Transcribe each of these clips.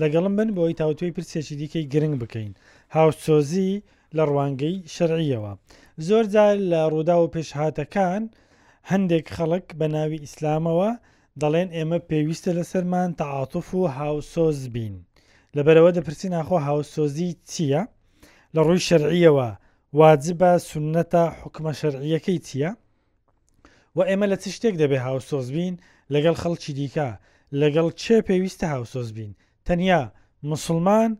لەگەڵم بن بۆی تاوتوێی پرسێکی دیکەی گرنگ بکەین، هاوسۆزی لە ڕوانگەی شەرعییەوە. زۆر جار لە ڕووداو و پێشهاتەکان هەندێک خەڵک بە ناوی ئیسلامەوە دەڵێن ئێمە پێویستە لەسەرمان تەعاتوف و هاوسۆز بین. لەبەرئەوە دەپرسین ئاخۆ هاوسۆزی چییە؟ لە ڕووی شەرعییەوە واجبە، سوننەتە، حوکمە شەرعییەکەی چییە؟ و ئێمە لە چ شتێک دەبێ هاوسۆز بین لەگەڵ خەڵکی دیکە، لەگەڵ کێ پێویستە هاوسۆز بین، تەنیا موسڵمان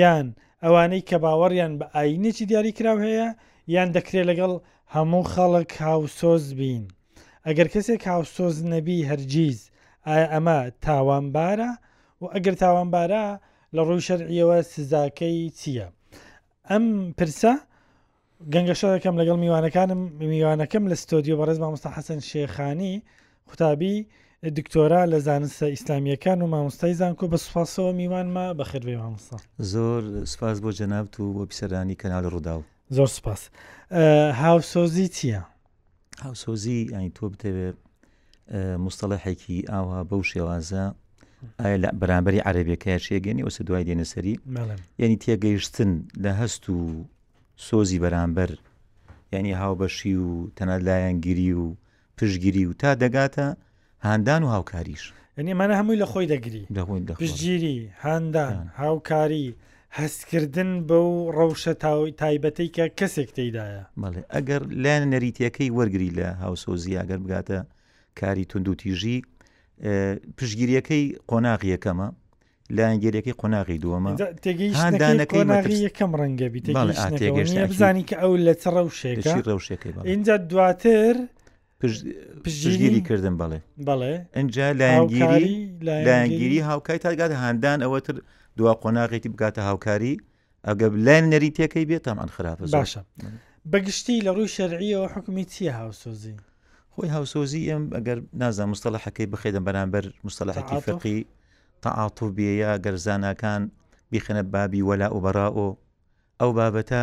یان ئەوانەی کە باوەڕیان بە ئایینێکی دیاریکراو هەیە، یان دەکرێ لەگەڵ هەموو خەڵک هاوسۆز بین؟ ئەگەر کەسێک هاوسۆز نەبی هەرگیز، ئایا ئەمە تاوانبارە؟ و ئەگەر تاوانبارە لە ڕووی شەرعییەوە سزاکەی چییە؟ ئەم پرسە گەنگەشەوێکەم لەگەڵ میوانەکانم میوانەکەم لە ستۆدیۆ بەڕێز مامۆستا حەسەن شێخانی قوتابی دکتۆرا لە زانستە ئیسلامیەکان و مامۆستای زانکۆ بە سوپاسەوە میوانمە بەخێربێ مامۆستا زۆر سوپاس بۆ جەنابت و بۆ پیسەرانی کەناڵ ڕوودا و زۆر سوپاس هاوسۆزی چییە؟ هاوسۆزی ئەین تۆ بتەوێت مستەڵەحێکی ئاوا بەو شێوازە ئایا لە بەرامبەری عەربیەکە شێگەنی وەسە دوای دێنەسەری یعنی تێگەیشتن لە هەست و سۆزی بەرامبەر یعنی هاوبەشی و تەنات لایەنگیری و پشگیری و تا دەگاتە هاندان و هاوکاریش ئەنیمانە هەمووی لە خۆی دەگری پشگیری هاندان هاوکاری هەستکردن بەو ڕەوشە تایبەتی کە کەسێک تێدایە مەڵێ ئەگەر لایەن نەریتەکەی وەرگری لە هاوسۆزی ئەگەر بگاتە کاری تونند و تیژی پشگیریەکەی قۆناغیەکەمە لایەنگێریەکەی قۆناغی دووەمە قۆناغی یەکەم ڕەنگە بیت بزانانی کە ئەو لە چ ڕەوشێکی ڕەوشێکی اینجا دواتر پشگیری کردن بڵێ بڵێ ئەجا لایەنگیری لایەنگیری هاوکاری تاگات هاندان ئەوەتر دوا قۆناغێتی بگاتە هاوکاری ئەگە لایەن نەریتەکەی بێت تامان خراپە باشە بەگشتی لە ڕووی شەرعیەوە حکومی چییە هاوسۆزی خۆی هاوسۆزی ئەم ئەگەر نازان مستەڵەحەکەی بخێدە بەرامبەر مستەلحەکی فەقی تەعااتو بێە گەرزانەکان بیخەنە بابی وەلا و بەراۆ ئەو بابەتە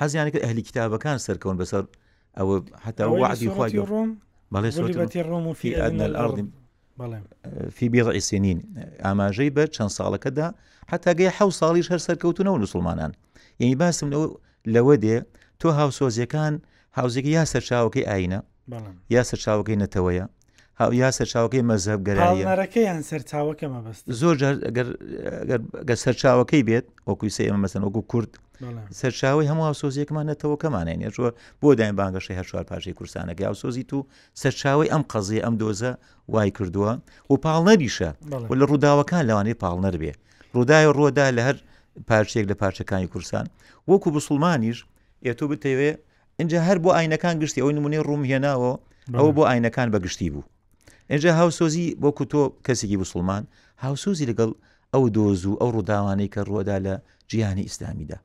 حەزیان کرد ئەهلی کتابەکان سەرکەون بەسەر ئەوە هەتا وعدی خۆی ڕۆم بەڵێ سوەتی ڕۆم و فی ئەدنە الأرض فی بیضع سنین ئاماژەی بەر چەند ساڵەکەدا هەتاگەی حە ساڵیش هەر سەرکەوتنەوە مسلمانان یعنی باسم لەوە لەوە دێ تۆ هاوسۆزیەکان هاوزێکی یا سەرچاوەکەی ئاینە یا سەرچاوەکەی نەتەوەیە هاو یا سەرچاوەکەی مەزهب گەراییە پاڵنەرەکە یان سەرچاوەکە مەبەست زۆر جار ئەگەر- ئەگەر گە سەرچاوەکەی بێت وەکوی سە ئێمە مەسەن وەکو کورد بەڵێ سەرچاوی هەموو هاوسۆزیەکمان نەتەوەکەمانە نێژوە بۆ دایم بانگەشەی هەر چوار پارچەی کورسانەکە هاوسۆزی تو سەرچاوی ئەم قەزیە ئەم دۆزە وای کردووە و پاڵنەریشە بەڵێ و لە ڕووداوەکان لەوانەیە پاڵنەر بێ ڕوودای ڕوودا لە هەر پارچێک لە پارچەکانی کورسان وەکو بسلمانیش ئێتۆ بتەوێ ئینجا هەر بۆ ئاینەکان گشتی ئەوەی نمونەی ڕووم هێناوە ئەوە بۆ ئاینەکان بەگشتی بوو ئێجا هاوسۆزی بۆکو تۆ کەسێکی بسڵمان هاوسۆزی لەگەڵ ئەو دۆز و ئەو ڕووداوانەی کە ڕوەدا لە جیهانی ئیسلامیدا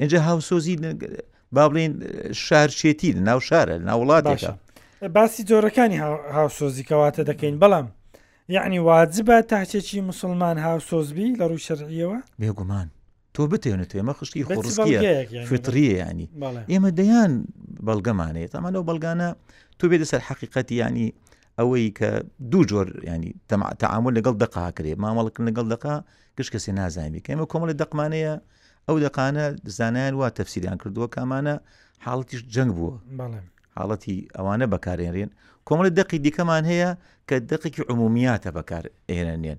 ئێجا هاوسۆزی با بڵین شارچێتی ناو شارە ناوڵاتێکە باسی جۆرەکانی هاوسۆزی کەواتە دەکەین بەڵام یعنی واجبە تاچێکی مسلمان هاوسۆزبی لە ڕووی شەرعیەوە بێگومان تۆ بتێنت ئێمە خشتی خۆڕسکیە فتریە ینی ئێمە دەیان بەڵگەمانەیە تامان لەو بەڵگانە تۆ بێت سەر حەقیقەتی ینی ئەوەی کە دوو جۆر ینی تەعامل لەگەڵ دقا کرێ مامەڵکن لەگەڵ دقا گشت کەسێ نازانانی کە ئێمە کۆمەڵی دەقمانەیە ئەو دەقانە زانایان وا تەفسیریان کردووە کامانە حاڵەتیش جەنگ بووە حاڵەتی ئەوانە بەکارێنرێن کۆمەڵی دەقی دیکەمان هەیە کە دقێکی عمومیاتە بەکار ئێرەنێن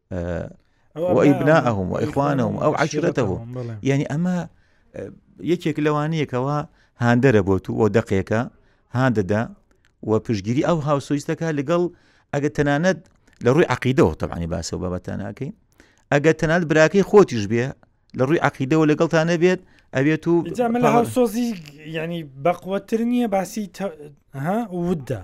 وئیبناهم وئیخوانهم ئەو عشرەتەه یعنی ئەمە یەکێک لەوانەیەکەوە هاندەرە بۆ تو و دەقێکە هاندەدا و پشگیری ئەو هاوسۆیستەکە لەگەڵ ئەگە تەنانەت لە ڕووی عقیدەوە تەبانی باسە و بابەتانەکەین ئەگە تەنات براکەی خۆتیش بێ لە ڕووی عقیدەوە لەگەڵتا نەبێت ئەوێت و هاوسۆزی ینی بەقوەتر نییە باسی وددا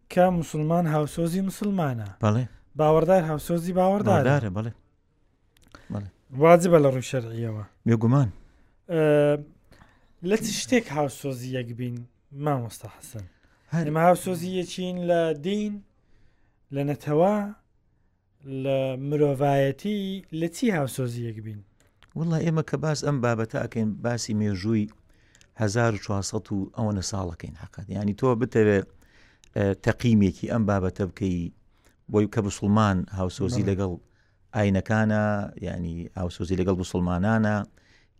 کام مسلمان هاوسۆزی مسلمانە بەڵێ باوەڕدار هاوسۆزی باوەڕدارە باوەڕدارە بەڵێ واجبە لە ڕووی شەرعیەوە بێگومان ئە، لە چ شتێک هاوسۆزی یەک بین مامۆستا حەسەن هەر ئێمە هاوسۆزی یەکین لە دین لە نەتەوە لە مرۆڤایەتی لە چی هاوسۆزیەک بین وڵا ئێمە کە باس ئەم بابەتە ئەکەین باسی مێژووی 1940 و ئەوەنە ساڵەکەین حقت ینی تۆ بتەوێت تەقیمێکی ئەم بابەتە بکەی بۆی کە بسلمان هاوسۆزی لەگەڵ ئاینەکانە ینی هاوسۆزی لەگەڵ بسلمانانە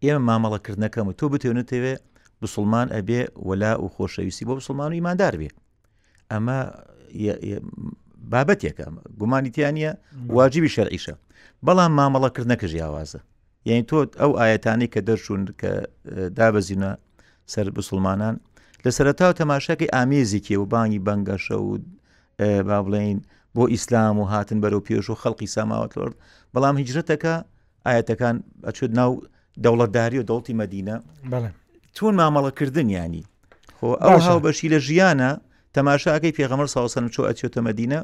ئێمە مامەڵەکردنەکەم و تۆ بتێونەتەوێ بسلمان ئەبێ وەلا و خۆشەویستی بۆ بسلمان و ئیماندار بێ ئەمە بابەتێکە گومانی تیانە واجبی شەرعیشە بەڵام مامەڵەکردنەکە جیاوازە یعنی تۆ ئەو ئاەتانی کە دەرچوون کە دابەزینە سەر بسلمانان لە سەرتا و تەماشاکەی ئامێزیکی و بانگی بەنگەشە و با بڵین بۆ ئیسلام و هاتن بەرەو پێش و خەڵقی ساماوەتۆرد بەڵام هیجرەتەکە ئاەتەکان ئەچوت ناو دەوڵەتداری و دەوڵی مەدینە چون مامەڵەکردن ینی خۆ ئەو هاو بەشی لە ژیانە تەماشاکەی پێغەمەر ساوسەن چۆ ئەچێتە مەدینە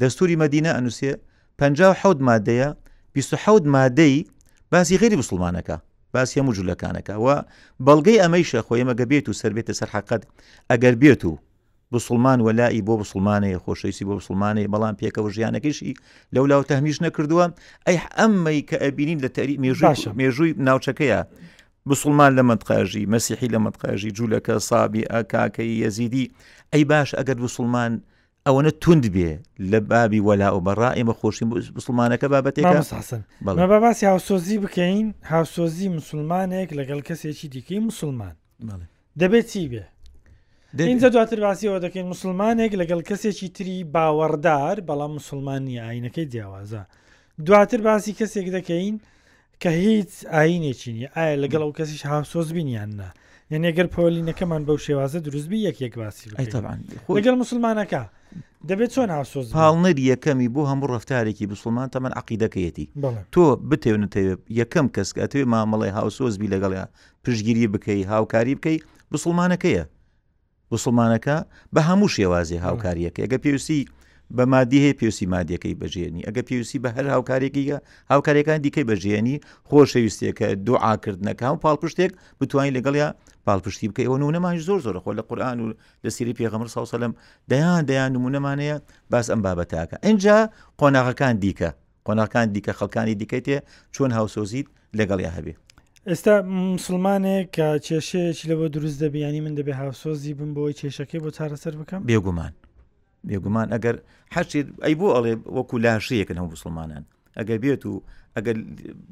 دەستوری مەدینە ئەنووسێ پ حوت مادەیە 26 مادەی باسی غیری مسلمانەکە باسی هەموو جوولەکانەکە و بەڵگەی ئەمەیشە خۆی ئەمەگە بێت و سەر بێتە سەر حقت ئەگەر بێت و بسڵمان وەلائی بۆ بسڵمانەیە خۆشەویستی بۆ بسڵمانەیە بەڵام پێکەوە ژیانەکەیشی لەو لاو تەهمیش نەکردووە ئەیح ئەممەی کە ئەبینین لە تەری مێژوی باشە. مێژووی ناوچەکەیە بسڵمان لە مەندقاژی مەسیحی لە مەندقاژی جوولەکە سابی ئاکاکەی یەزیدی ئەی باش ئەگەر بسڵمان ئەوەنە توند بێ لە بابی وەلا و بەڕا ئێمە خۆشی بسڵمانەکە بابەتێکە مامۆستا حەسەن بەڵێ. مە باسی هاوسۆزی بکەین هاوسۆزی مسلمانێک لەگەڵ کەسێکی دیکەی مسلمان دەبێت چی بێ دەینجا دواتر باسیەوە دەکەین مسلمانێک لەگەڵ کەسێکی تری باوەڕدار بەڵام مسلمانی ئاینەکەی جیاوازە دواتر باسی کەسێک دەکەین کە هیچ ئاینێکی نیە ئایا لەگەڵ ئەو کەسیش هاوسۆز بینیان نا یعنی ئەگەر پۆلینەکەمان بەو شێوازە دروستبی یەک یەک باسی لەگەڵ مسلمانەکە دەبێت چۆن هاوسۆز پاڵنەر یەکەمی بۆ هەموو ڕفتارێکی بسڵمان تەمەەن عقیدەکەیەتی تۆ بتێونتەوێت یەکەم کەسکە ئەتەوێت مامەڵی هاوسۆزبی لەگەڵیا پشگیری بکەی هاوکاری بکەی بسڵمانەکەیە بسڵمانەکە بە هەموو شێوازی هاوکاریەکە ئەگە پێویستی بە مادی هەیە پێویستی مادیەکەی بەژێنی ئەگە پێویستی بە هەر هاوکارێکیگە هاوکارەکان دیکەی بەژێنی خۆشەویستێکە دوعاکردنەکە و پاڵپشتێک بتوانین لەگەڵیا پاڵپشتی بکە ئەوە نمونەمانی زۆر زۆر خۆ لە قورآان و لە سری پێغەمر ساوسەلم دەیان دەیان نمونەمانەیە باس ئەم بابەتاکە ئەجا قۆناغەکان دیکە قۆناکان دیکە خەڵکانی دیکەی تێ چۆن هاوسۆزیت لەگەڵیا هەبێ ئێستا مسلمانێک کە کێشەیەکی لەوە دروست دەبیانی من دەبێ هاوسۆزی بم بۆی کێشەکەی بۆ چارەسەر بکەم بێگومان بێگومان ئەگەر حەشێت ئەی بۆ ئەڵێ وەکو لاشەیەکن هەم مسلمانان ئەگەر بێت و ئەگەر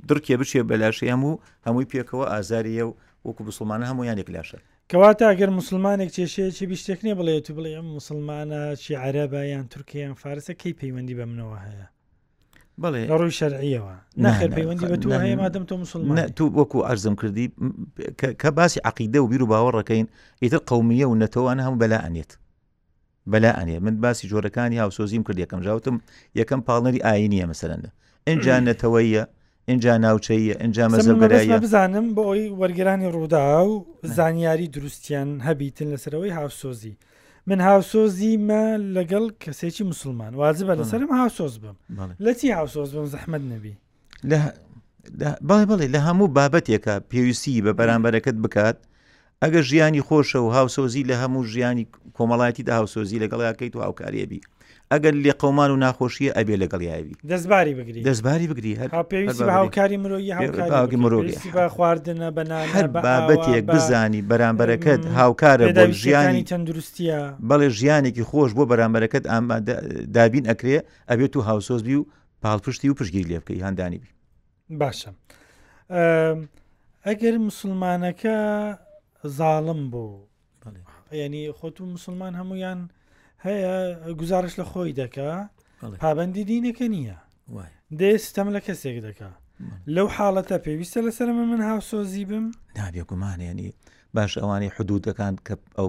درکێ بچێ بەلاشێ هەموو هەمووی پێکەوە ئازاریە و وەکو بسڵمانە هەموو یانێک لاشە کەواتە گەر موسڵمانێک کێشەیەکی بشتێکنێ بڵێت و بڵێ ئەم موسڵمانە چی عەرەبە یان تورکە یان فارسە کەی پەیوەندی بە منەوە هەیە بڵێ ڕووی شەرعیەوە ناخێر پەیوەندی بە تو هەیە مادەم تۆ مسلمان تو وەکو ئەرزم کردی کە باسی عقیدە و بیر و باوەڕەکەین ئیتر قومیە و نەتەوەوانە هەم بەلا ئەنێت بەلا ئەنێ من باسی جۆرەکانی هاوسۆزیم کرد یەکەم جاوتم یەکەم پاڵنەری ئاینیە مەسەرەن ئەجا نەتەوەیە ئەجا ناوچەیە ئەجا مەزەگەرایە بزانم بۆ ئەوی وەرگرانی ڕوودا و زانیاری دروستیان هەبیتن لەسەرەوەی هاوسۆزی من هاوسۆزیمە لەگەڵ کەسێکی مسلمان واجبە لەسرم هاوسۆز بم لەچی هاوسۆز بم زەحمد نەبی بەڵێ بڵێ لە هەموو بابەتێکە پێویستی بە بەرامبەرەکەت بکات ئەگە ژیانی خۆشە و هاوسۆزی لە هەموو ژیانی کۆمەڵایەتی دا هاوسۆزی لەگەڵیاکەیت و هاوکارێبی ئەگەر لێ قەمان و ناخۆشیە ئەبێ لەگەڵیاوی دەستباری بگری دەستباری بگری هەر هاوکاری مرۆیی مرۆی خواردنە بە هەر بابەتێک بزانی بەرامبەرەکەت هاوکارە بۆ ژیانی تەندروستە بەڵێ ژیانێکی خۆش بۆ بەرامبەرەکەت ئامادە دابین ئەکرێ ئەبێت و هاوسۆزبی و پاڵپشتی و پشگیری لێ بکەی هاندانی بی باشە ئەگەر مسلمانەکە زاڵم بوو ینی خۆت و مسلمان هەمویان هەیە گزارش لە خۆی دەکا پابندی دینەکە نییە دێ ستەم لە کەسێک دەکا لەو حاڵەتە پێویستە لەسەر من من هاوسۆزی بم نابێ گومانێنی باش ئەوانەی حدودەکان کە ئەو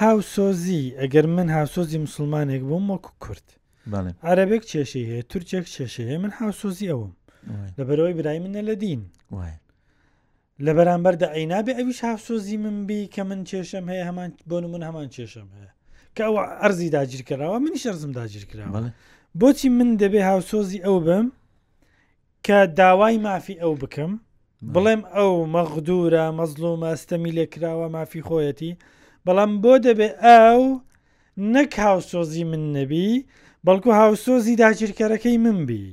هاوسۆزی، ئەگەر من هاوسۆزی موسڵمانێک بووم وەکو کورد، عەرەبێک کێشەی هەیە، تورکێک کێشەی هەیە، من هاوسۆزی ئەوم لەبەرەوەی برای منە لە دین لە بەرامبەردا ئەی نابێ ئەویش هاوسۆزی من بی کە من کێشم هەیە هەمان بۆ من هەمان کێشم هەیە کە ئەو ئەرزی داگیرکەراوە منیش ئەرزم داگیرکراوە بۆچی من دەبێ هاوسۆزی ئەو بم کە داوای مافی ئەو بکەم بڵێم ئەو مەغدورە مەزلومە ستەمی لێکراوە مافی خۆیەتی بەڵام بۆ دەبێ ئەو نەک هاوسۆزی من نەبی بەڵکو هاوسۆزی داگیرکەرەکەی من بی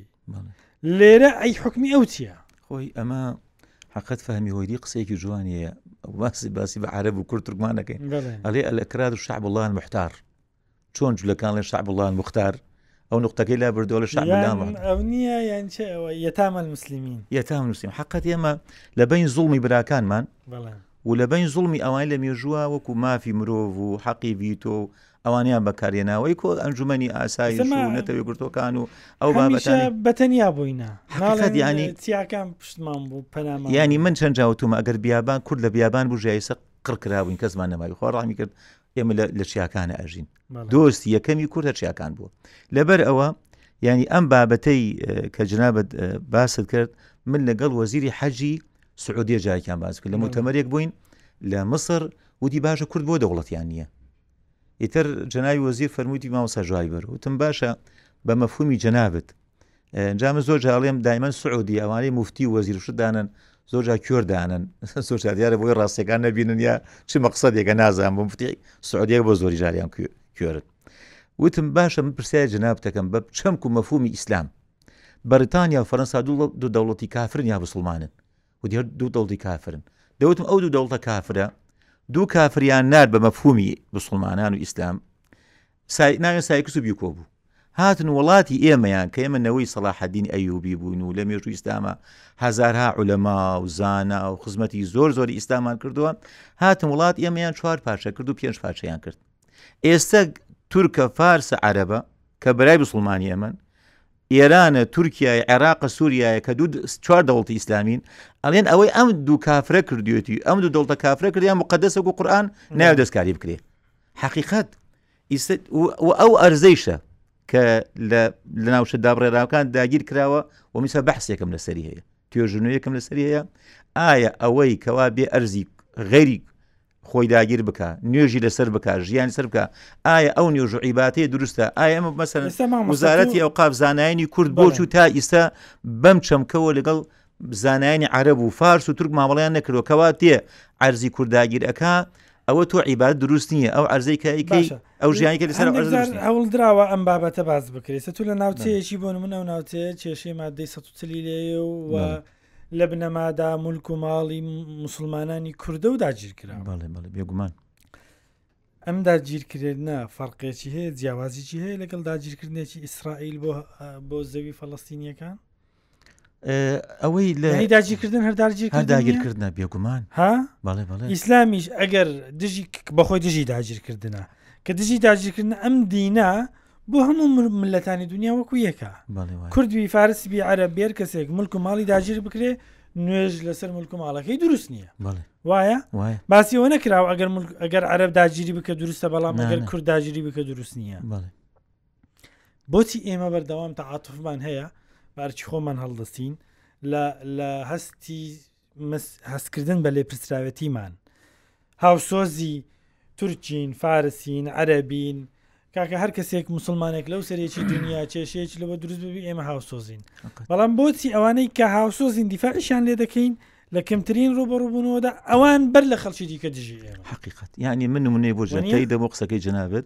لێرە ئەی حکمی ئەو چییە خۆی ئەمە حقت فەهمی هۆیدی قسێکی جوانیە باسی باسی بە عرب و کورتترکمانەکەین ئەلێ ئەلکراد و شعب وڵان محتار چۆن جلەکان لە شعبڵان مختار ئەو نقطەکەی لا بردەوە لە شعبلان ئەو نییە یان یەتامە مسللمین یەتام نووسیم حقت ئێمە لە بین زوڵمی براکانمان و لە بین زوڵمی ئەوان لە مێژووە وەکو مافی مرۆڤ و حەقی ڤیتۆ و ئەوانیان بەکارێناوەی کۆ ئەنجومی ئاسایی نەتەوەی گرتوەکان و ئەو بەتەنیا بووینە ینی تیاکان پشتمان بوو پەنامان ینی من چەند جاوتومە ئەگەر بیابان کورد لە بیابان بوو ژایسە قڕکرابووین کەسمان نەماوی خۆ ڕامی کرد ئێمە لە چیاکانە ئەژین دۆست یەکەمی کورتە چیاکان بوو لەبەر ئەوە ینی ئەم بابەتەی کە جنابەت باست کرد من لەگەڵ وەزیری حەجی سعودیە جاکیان باز کرد لە متەمەرێک بووین لە مصر ودی باشە کورد بۆ دەوڵەتیان نییە ئیتر جناوی وەزیر فەرمووتی ماوەسە جوای بەر وتم باشە بە مەفهومی جەنابەت جا من زۆر جاڵێم دایمەن سعودی ئەوانەی مفتی و وەزیر شدانن زۆر جا کوێر دانن زۆر دیارە بۆی ڕاستەکان نەبینن یا چ مەقصدێکە نازان بۆ مفتی سعودیەک بۆ زۆری جاریان کوێرن وتم باشە من پرسیار جناب دەکەم بە چەمک و مەفومی ئیسلام بەریتانیا و فەرەنسا دوو دەوڵەتی کافرن یا بسلمانن و دیێر دوو دەوڵی کافرن دەوتم ئەو دوو دەوڵتە کافرە دوو کافریان نار بە مەفهومی بسلمانان و ئیسلام سای ناوێن سایکس و بیکۆ بوو هاتن وڵاتی ئێمەیان کە ئێمە نەوەی سەلاحەدین ئەیوبی بووین و لە مێژوو ئیسلامە هزارها عولەما و زانا و خزمەتی زۆر زۆر ئیسلامان کردووە هاتن وڵات ئێمەیان چوار پارچە کرد و پێنج پارچەیان کرد ئێستا تورکە فارسە عەرەبە کە برای بسلمانی ئەمن ئێرانە تورکای عێراقە سووریایە کە دوو چوار دەوڵتی ئیسلامین ئەڵێن ئەوەی ئەم دوو کافرە کردوێتی ئەم دوو دەوڵتە کافرە کردیان مقدەسە و قورآان ناو دەستکاری بکرێ حەقیقەت و ئەو ئەرزەیشە کە لە ناوچە دابڕێراوەکان داگیر کراوە و میسا بەحسێکم لەسەری هەیە توێژنوەکم لەسەری هەیە ئایا ئەوەی کەوا بێ ئەرزی غەریک خۆی داگیر بکە نوێژی لەسەر بکە ژیان سەر بکە ئایا ئەو نوێژ و عیباتەیە دروستە ئایا ئەمە مەسەر وزارەتی ئەو قابزانایانی کورد بۆچ و تا ئیستا بەم چەمکەوە لەگەڵ زانایانی عەرەب و فارس و تورک مامەڵەیان نەکردوە کەوا تێ عەرزی کورد داگیر ئەکا ئەوە تۆ عیبات دروست نییە ئەو عەرزەی کایکەی ئەو ژیانیکە لەسەر ئەول دراوە ئەم بابەتە باز بکرێت تو لە ناوچەیەکی بۆ من ئەو ناوچەیە کێشەی مادەی سە چلی لێ و لە بنەمادا ملک و ماڵی مسلمانانی کووردە و داگیرکرا بێگومان ئەم داگیرکردە فەرقێکی هەیە جیاوازیی هەیە لەگەڵ داگیرکردێکی ئیسرائیل بۆ بۆ زەوی فەڵستینیەکان ئەوەی لە داجیکردن هەرداگیرکردنە بێگومان ها بەڵێ بەڵێ ئیسلامیش ئەگەر دژی بەخۆی دژی داگیرکردنە کە دژی داگیرکردن ئەم دینە بۆ هەموو ملەتانی دنیا وەکو یەکە کوردوی فارس بی عرە بێر کەسێک ملک و ماڵی داگیر بکرێ نوێژ لەسەر ملک و ماڵەکەی دروست نییە وایە باسی ئەوە نەکراوە ئەگەر ئەگەر عرب داگیری بکە دروستە بەڵام ئەگەر کورد داگیری بکە دروست نییە بۆچی ئێمە بەردەوام تەعاتفمان هەیە بارچی خۆمان هەڵدەستین لە هەستی هەستکردن بە لێپرسراوەتیمان هاوسۆزی تورکین فارسین عەربین کاکە هەر کەسێک مسلمانێک لەو سەرێکی دنیا کێشێک لەوە دروست ببی ئێمە هاوسۆزین بەڵام بۆچی ئەوانەی کە هاوسۆزین دیفاعشان لێ دەکەین لە کەمترین ڕوبڕوبوونەوەدا ئەوان بەر لە خەڵکی دیکە دژی حقیقت یعنی من منێ بۆ جنتەی دەبۆ قسەکەی جنابێت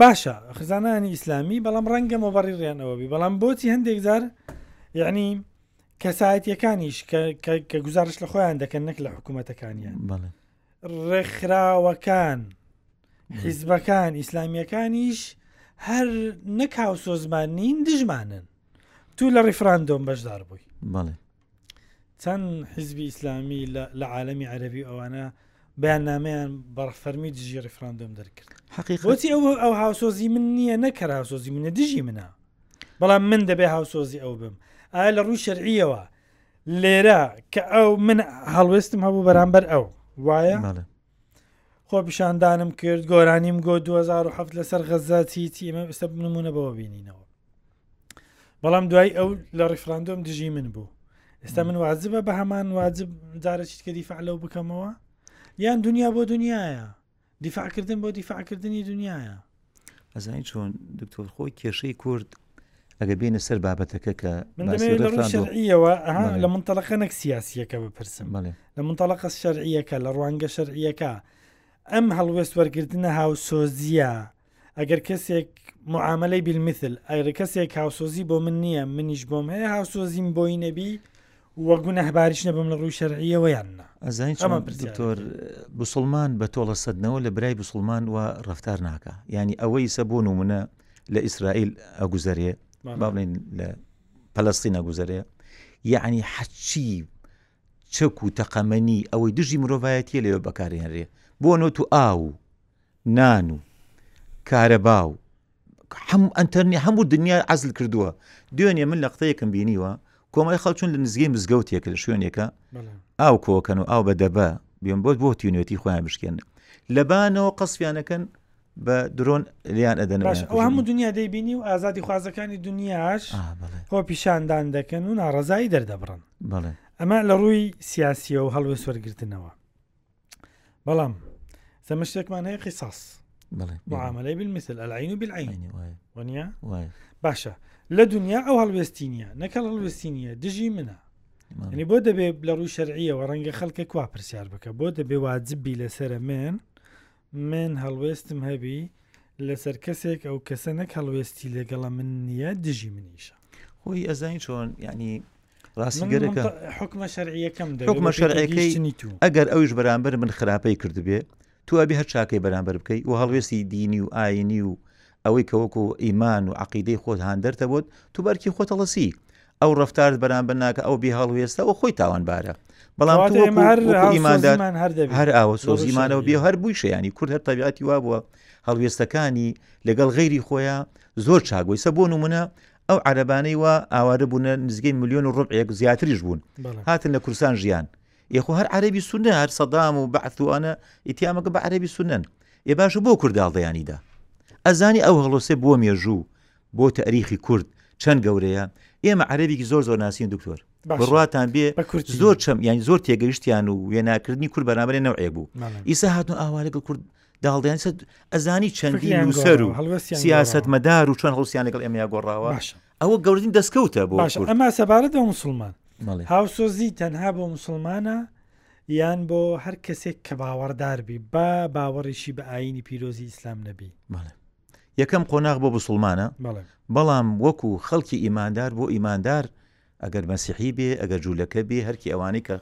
باشە خزانانی ئیسلامی بەڵام ڕەنگە مۆبەڕی ڕیان ئەوە بی بەڵام بۆچی هەندێک جار یعنی کەسایەتەکانیش کە گزارش لە خۆیان دەکەن نەک لە حکوومەتەکانیان بەڵێ ڕێکخراوەکان حیزبەکان ئیسلامیەکانیش هەر نەکاو سۆزمان نین دژمانن تو لە ڕیفراندۆم بەشدار بووی بەڵێ چەند حیزبی ئیسلامی لە عالەمی عەرەبی ئەوانە بەیاننامەیان بەڕفەرمی دژی ڕیفراندۆم دەرکرد حقیقەتی ئەو ئەو هاوسۆزی من نییە نەکەر هاوسۆزی منە دژی منە بەڵام من دەبێ هاوسۆزی ئەو بم ئایا لە ڕووی شەرعیەوە لێرە کە ئەو من هەڵوێستم هەبوو بەرامبەر ئەو وایە خۆ پیشاندانم کرد گۆرانیم گۆ 2007 لەسەر غەززاتی تیمە ئێستا بنمونە بەوە بینینەوە بەڵام دوای ئەو لە ڕیفراندۆم دژی من بوو ئێستا من وازبە بە هەمان واجب جارە چیتکە دیفاع لەو بکەمەوە یان دنیا بۆ دنیاە دیفاعکردن بۆ دیفاعکردنی دنیاە ئەزانی چۆن دکتۆر خۆی کێشەی کورد ئەگە بینە سەر بابەتەکە کە شەرعیەوە لە منتەلقە نەک سیاسیەکە بپرسم لە منتەلقە شەرعیەکە لە ڕوانگە شەرعیەکە ئەم هەڵوێست وەرگرتنە هاوسۆزیە ئەگەر کەسێک معاملەی بیلمیتل ئەگەر کەسێک هاوسۆزی بۆ من نییە منیش بۆم هەیە هاوسۆزیم بۆی نەبی وەگوونە هەباریش نەبم لە ڕووی شەرعیەوەیان ئەزانین چەمان پرسیۆر بسلمان بە تۆڵە سەدنەوە لە برای بسلمان و ڕفتار ناکە ینی ئەوەی سە بۆ نمونە لە ئیسرائیل ئەگوزەرێ با بڵێن لە پەلستین ئەگوزەرێ یعنی حەچی چەک و تەقەمەنی ئەوەی دژی مرۆڤایەتیە لێوە بەکارێنرێ بۆ نۆ تو ئاو نان و کارەبا و هەموو ئەنتەرنی هەموو دنیا عزل کردووە دوێنێ من لە قسەیەکم بینیوە کۆمای خەڵچون لە نزگەی مزگەوتێک لە شوێنێکە ئاو کۆکەن و ئاو بە دەبە بێن بۆت بۆ تینوێتی خۆیان بشکێن لەبانەوە قەسفیانەکەن بە درۆن لیان ئەدەن هەموو دنیا دەیبینی و ئازادی خوازەکانی دنیاش هۆ پیشاندان دەکەن و ناڕزایی دەردەبڕن ئەمە لە ڕووی سیاسیەوە هەڵوێ سوەرگرتنەوە بەڵام سەمە شتێکمان هەیە قیساس معاملەی بالمثل العین و بالعین وانە باشە لە دنیا ئەو هەڵوێستی نیە نەکەڵ هەڵوێستی نیە دژی منە ینی بۆ دەبێ لە ڕووی شەرعیەوە ڕەنگە خەڵکە کوا پرسیار بکە بۆ دەبێ واجببی لەسرە من من هەڵوێستم هەبی لەسەر کەسێک ئەو کەسە نەک هەڵوێستی لەگەڵە من نییە دژی منیشە خۆی ئەزانی چۆن ینی ڕاستگەرەکە حکمە شەرعیەکەم حکمە شەرعەکەی تو ئەگەر ئەوش بەرامبەر من خراپەی کردبێ تو ئەبی هەر چاکەی بەرامبەر بکەی و هەڵوێستی دینی و ئاینی و ئەوەی کەوەکو ئیمان و عقیدەی خۆت هاندەرتە بۆت تو بەرکی خۆتەڵەسی ئەو ڕفتارت بەرامبەر ناکە ئەو بێ هەڵوێستە و خۆی تاوانبارە بەڵام ئیماندار هەر ئاوە سۆزیمانەوە بێ هەر بووی شیانی کورد هەر تەبیعەتی وا بووە هەڵوێستەکانی لەگەڵ غەیری خۆیان زۆر چاگۆیسە بۆ نمونە ئەو عەربانەی وا ئاوارە بوون نزگەی میلیۆن و ڕبعێک زیاتریش بوون هاتن لە کورسان ژیان یخۆ هەر عەربی سونە هەر سەدام و بەعثوانە ئیتیامەکە بە عەربی سونەن ێ باشە بۆ کورداڵدەیانیدا ئەزانی ئەو هەڵۆسێ بۆ مێژوو بۆ تاریخی کورد چەند گەورەیە ئێمە عەربیکی زۆر زۆر ناسیین دکتۆر بڕاتان بێ زۆر چەم یان زۆر تێگەیشتیان و وێناکردنی کورد بەرامبەر نەوەیە بوو ئیسا هاتون ئاوارە گەڵ کورد داڵدەیان سەد ئەزانی چەندی نووسەر و سیاست مەدار و چۆن هەڵسیان لەگەڵ ئێمە گۆڕاوە ئەوە گەورین دەستکەوتە بۆ ئەمە سەبارەت بە مسلمان هاوسۆزی تەنها بۆ مسلمانە یان بۆ هەر کەسێک کە باوەڕداربی با باوەڕیشی بە ئاینی پیرۆزی ئیسلام نەبی یەکەم قۆناغ بۆ بسوڵمانە بەڵام وەکو خەڵکی ئیماندار بۆ ئیماندار ئەگەر مەسیحی بێ ئەگەر جوولەکە بێ هەرکی ئەوانەی کە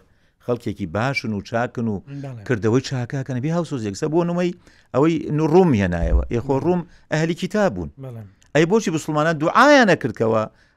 خەڵکێکی باشن و چاکن و کردەوەی چاکەکەن بێ هاوسۆزێکسە بۆ نمەی ئەوەی ڕووم هێنایەوە ئێخۆ ڕووم ئەهلی کتاب بوون ئەی بۆچی بسڵمانە دوعاە نەکردکەوە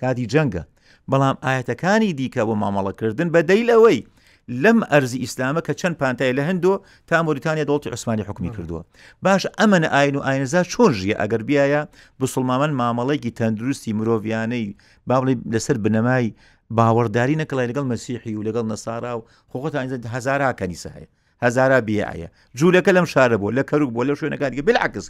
کاتی جەنگە، بەڵام ئایەتەکانی دیکە بۆ مامەڵەکردن بە دەیل ئەوەی لەم ئەرزی ئیسلامە کە چەند پانتای لە هندۆ تا مۆریتانیا دەوڵەتی عوسمانی حکومی کردووە باش ئەمەە ئاین و ئاینزا چۆن ژیە ئەگەر بیایە بسڵمامەن مامەڵێکی تەندروستی مرۆڤیانەی باڵی لەسەر بنەمای باوەڕداری نەکەڵی لەگەڵ مەسیحی و لەگەڵ نەسارا و خۆخۆتان هەزارا کەنیسە هەیە هەزارە بیایە جوولەکە لەم شارە بۆ لە کەروک بۆ لە شوێنەکانگە بلعکس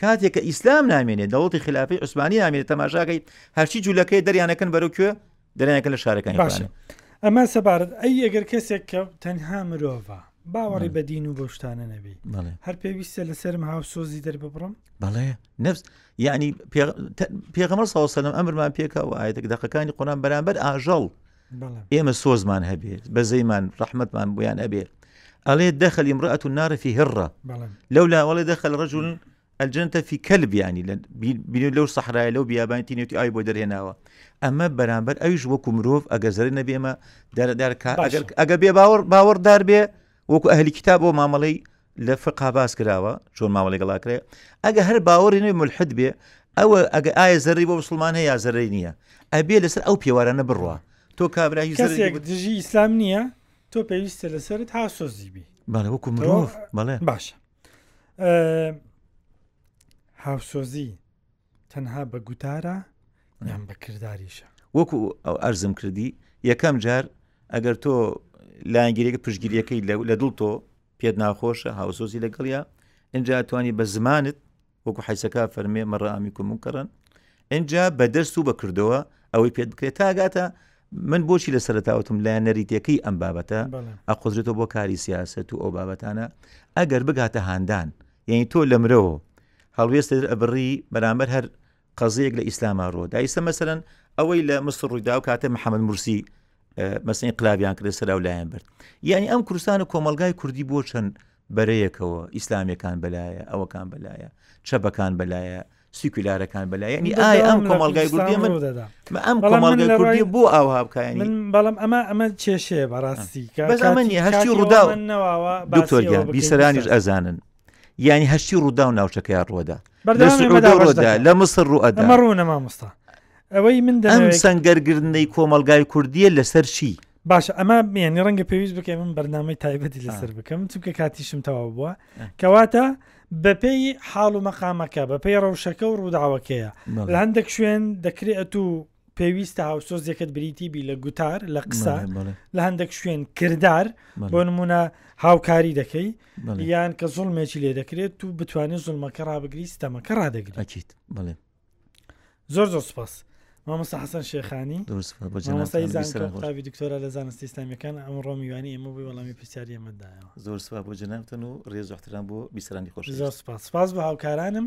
کاتێک کە ئیسلام نامێنێ دەوڵی خلافی عوسمانی نامێت تەماشاکەی هەرچی جوولەکەی دەریانەکەن بەرەو کوێ دەریانەکە لە شارەکان باشە ئەمە سەبارەت ئەی ئەگەر کەسێک کە تەنها مرۆڤە باوەڕی بە دین و بە شتانە نەبی هەر پێویستە لەسرم هاوسۆزی دەرببڕم بەڵێ نفس یعنی پێغەمە ساوسەلم ئەمرمان پێکەوە ئاەتێک دەقەکانی قۆنان بەرامبەر ئاژەڵ ئێمە سۆزمان هەبێت بەزەیمان ڕحمەتمان بۆیان ئەبێ ئەڵێ دەخل ئیمڕەت و نارەفی هڕە لەو لاوەڵێ دەخل ڕەجون ئەلجنتە فی کەل بیانی لە بیر لەو سەحرای لەو بیابانی تینێتی ئای بۆ دەرێناوە ئەمە بەرامبەر ئەویش وەکو مرۆڤ ئەگەر زەرە نەبێمە دەرەدارکە ئەگەر ئەگە بێ باوەڕ باوەڕدار بێ وەکو ئەهلی کتاب بۆ مامەڵەی لە فقا باس کراوە چۆن مامە لەگەڵ ئاکرێ ئەگە هەر باوەڕی نوێ ملحد بێ ئەوە ئەگە ئایا زەری بۆ مسلمانە یا زەرری نییە ئەبێ لەسەر ئەو پێوارانە بڕە تۆ کابراهی زەرێک دژی ئیسلام نییە تۆ پێویستە لەسرت ها سۆزیبی بەڵێ وەکو مرۆڤ بەڵێ باشە هاوسۆزی تەنها بە گوتارە یان بە کردداریشە وەکو ئەو ئەرزم کردی یەکەم جار ئەگەر تۆ لایەنگیرێکە پشگیریەکەی لە دڵ تۆ پێت ناخۆشە هاوسۆزی لەگەڵیا ئەجا توانی بە زمانت وەکو حیسەکە فەرمێ مەڕامی کوم کڕن ئەجا بەدەست و بەکردەوە ئەوەی پێت بکرێت تاگاتە من بۆچی لە سەرتاوتم لایەن نەریتەکەی ئەم بابەتە ئەقدرێتەوە بۆ کاری سیاست و ئەو بابەتانە ئەگەر بگاتە هاندان یعنی تۆ لە مرەوە هەڵوێستە ئەبڕی بەرامبەر هەر قەزیەیەک لە ئیسلاما ڕۆ دا ئیستا مەسەرەن ئەوەی لە مستر ڕوویدا و کاتێ محەممەد مرسی مەسنی قلاویان کرێ سەرا و لایەن برد یعنی ئەم کوردستان و کۆمەلگای کوردی بۆ چەند بەرەیەکەوە ئیسلامیەکان بەلایە ئەوەکان بەلایە چەپەکان بەلایە سیکولارەکان بەلا ینی ئای ئەم کۆمەلگای کوردی من ئەم کۆمەلگای کوردی بۆ ئاوها بکەنی بەڵام ئەمە ئەمە کێشەیە بەڕاستی بەزانانی هەستی ڕوودا دکتۆرگیان بیسەرانیش ئەزانن یعنی هەشتی ڕووداو ناوچەکەی ڕوەدا لە مسر ڕوئەدا ڕوونە مامۆستا ئەوەی من ئەم سنگەرگرنەی کۆمەلگای کوردیە لەسەر چی باشە ئەمە میێنی ڕەنگە پێویست بکە من بەرنامەی تایبەتی لەسەر بکەم چونکە کاتیشم تەواو بووە کەواتە بەپێی حاڵ و مەقامەکە بەپێی ڕەوشەکە و ڕووداوەکەیە لە هەندێک شوێن دەکرێت و پێویستە هاوسۆزیەکەت بریتی بی لە گوتار لە قسە لە هەندێک شوێن کردار بۆ نمونە هاوکاری دەکەی یان کە زوڵمێکی لێ دەکرێت تو بتوانێت زوڵمەکە ڕابگری ستەمەکە ڕدەگرێت بڵێ زۆر زۆر سپاس مامۆستا حەسەن شێخانی دکتۆرەوی دکتۆرە لە زانستی ئسلامیەکان ئەم ڕۆمیوانی ئێمە بووی وەڵامی پرسیاری ئەمەدایەوە زۆر سپا بۆ جنابتن و ڕێز احترام بۆ بیسرانی خۆش زۆر سپاس سپاس بۆ هاوکارانم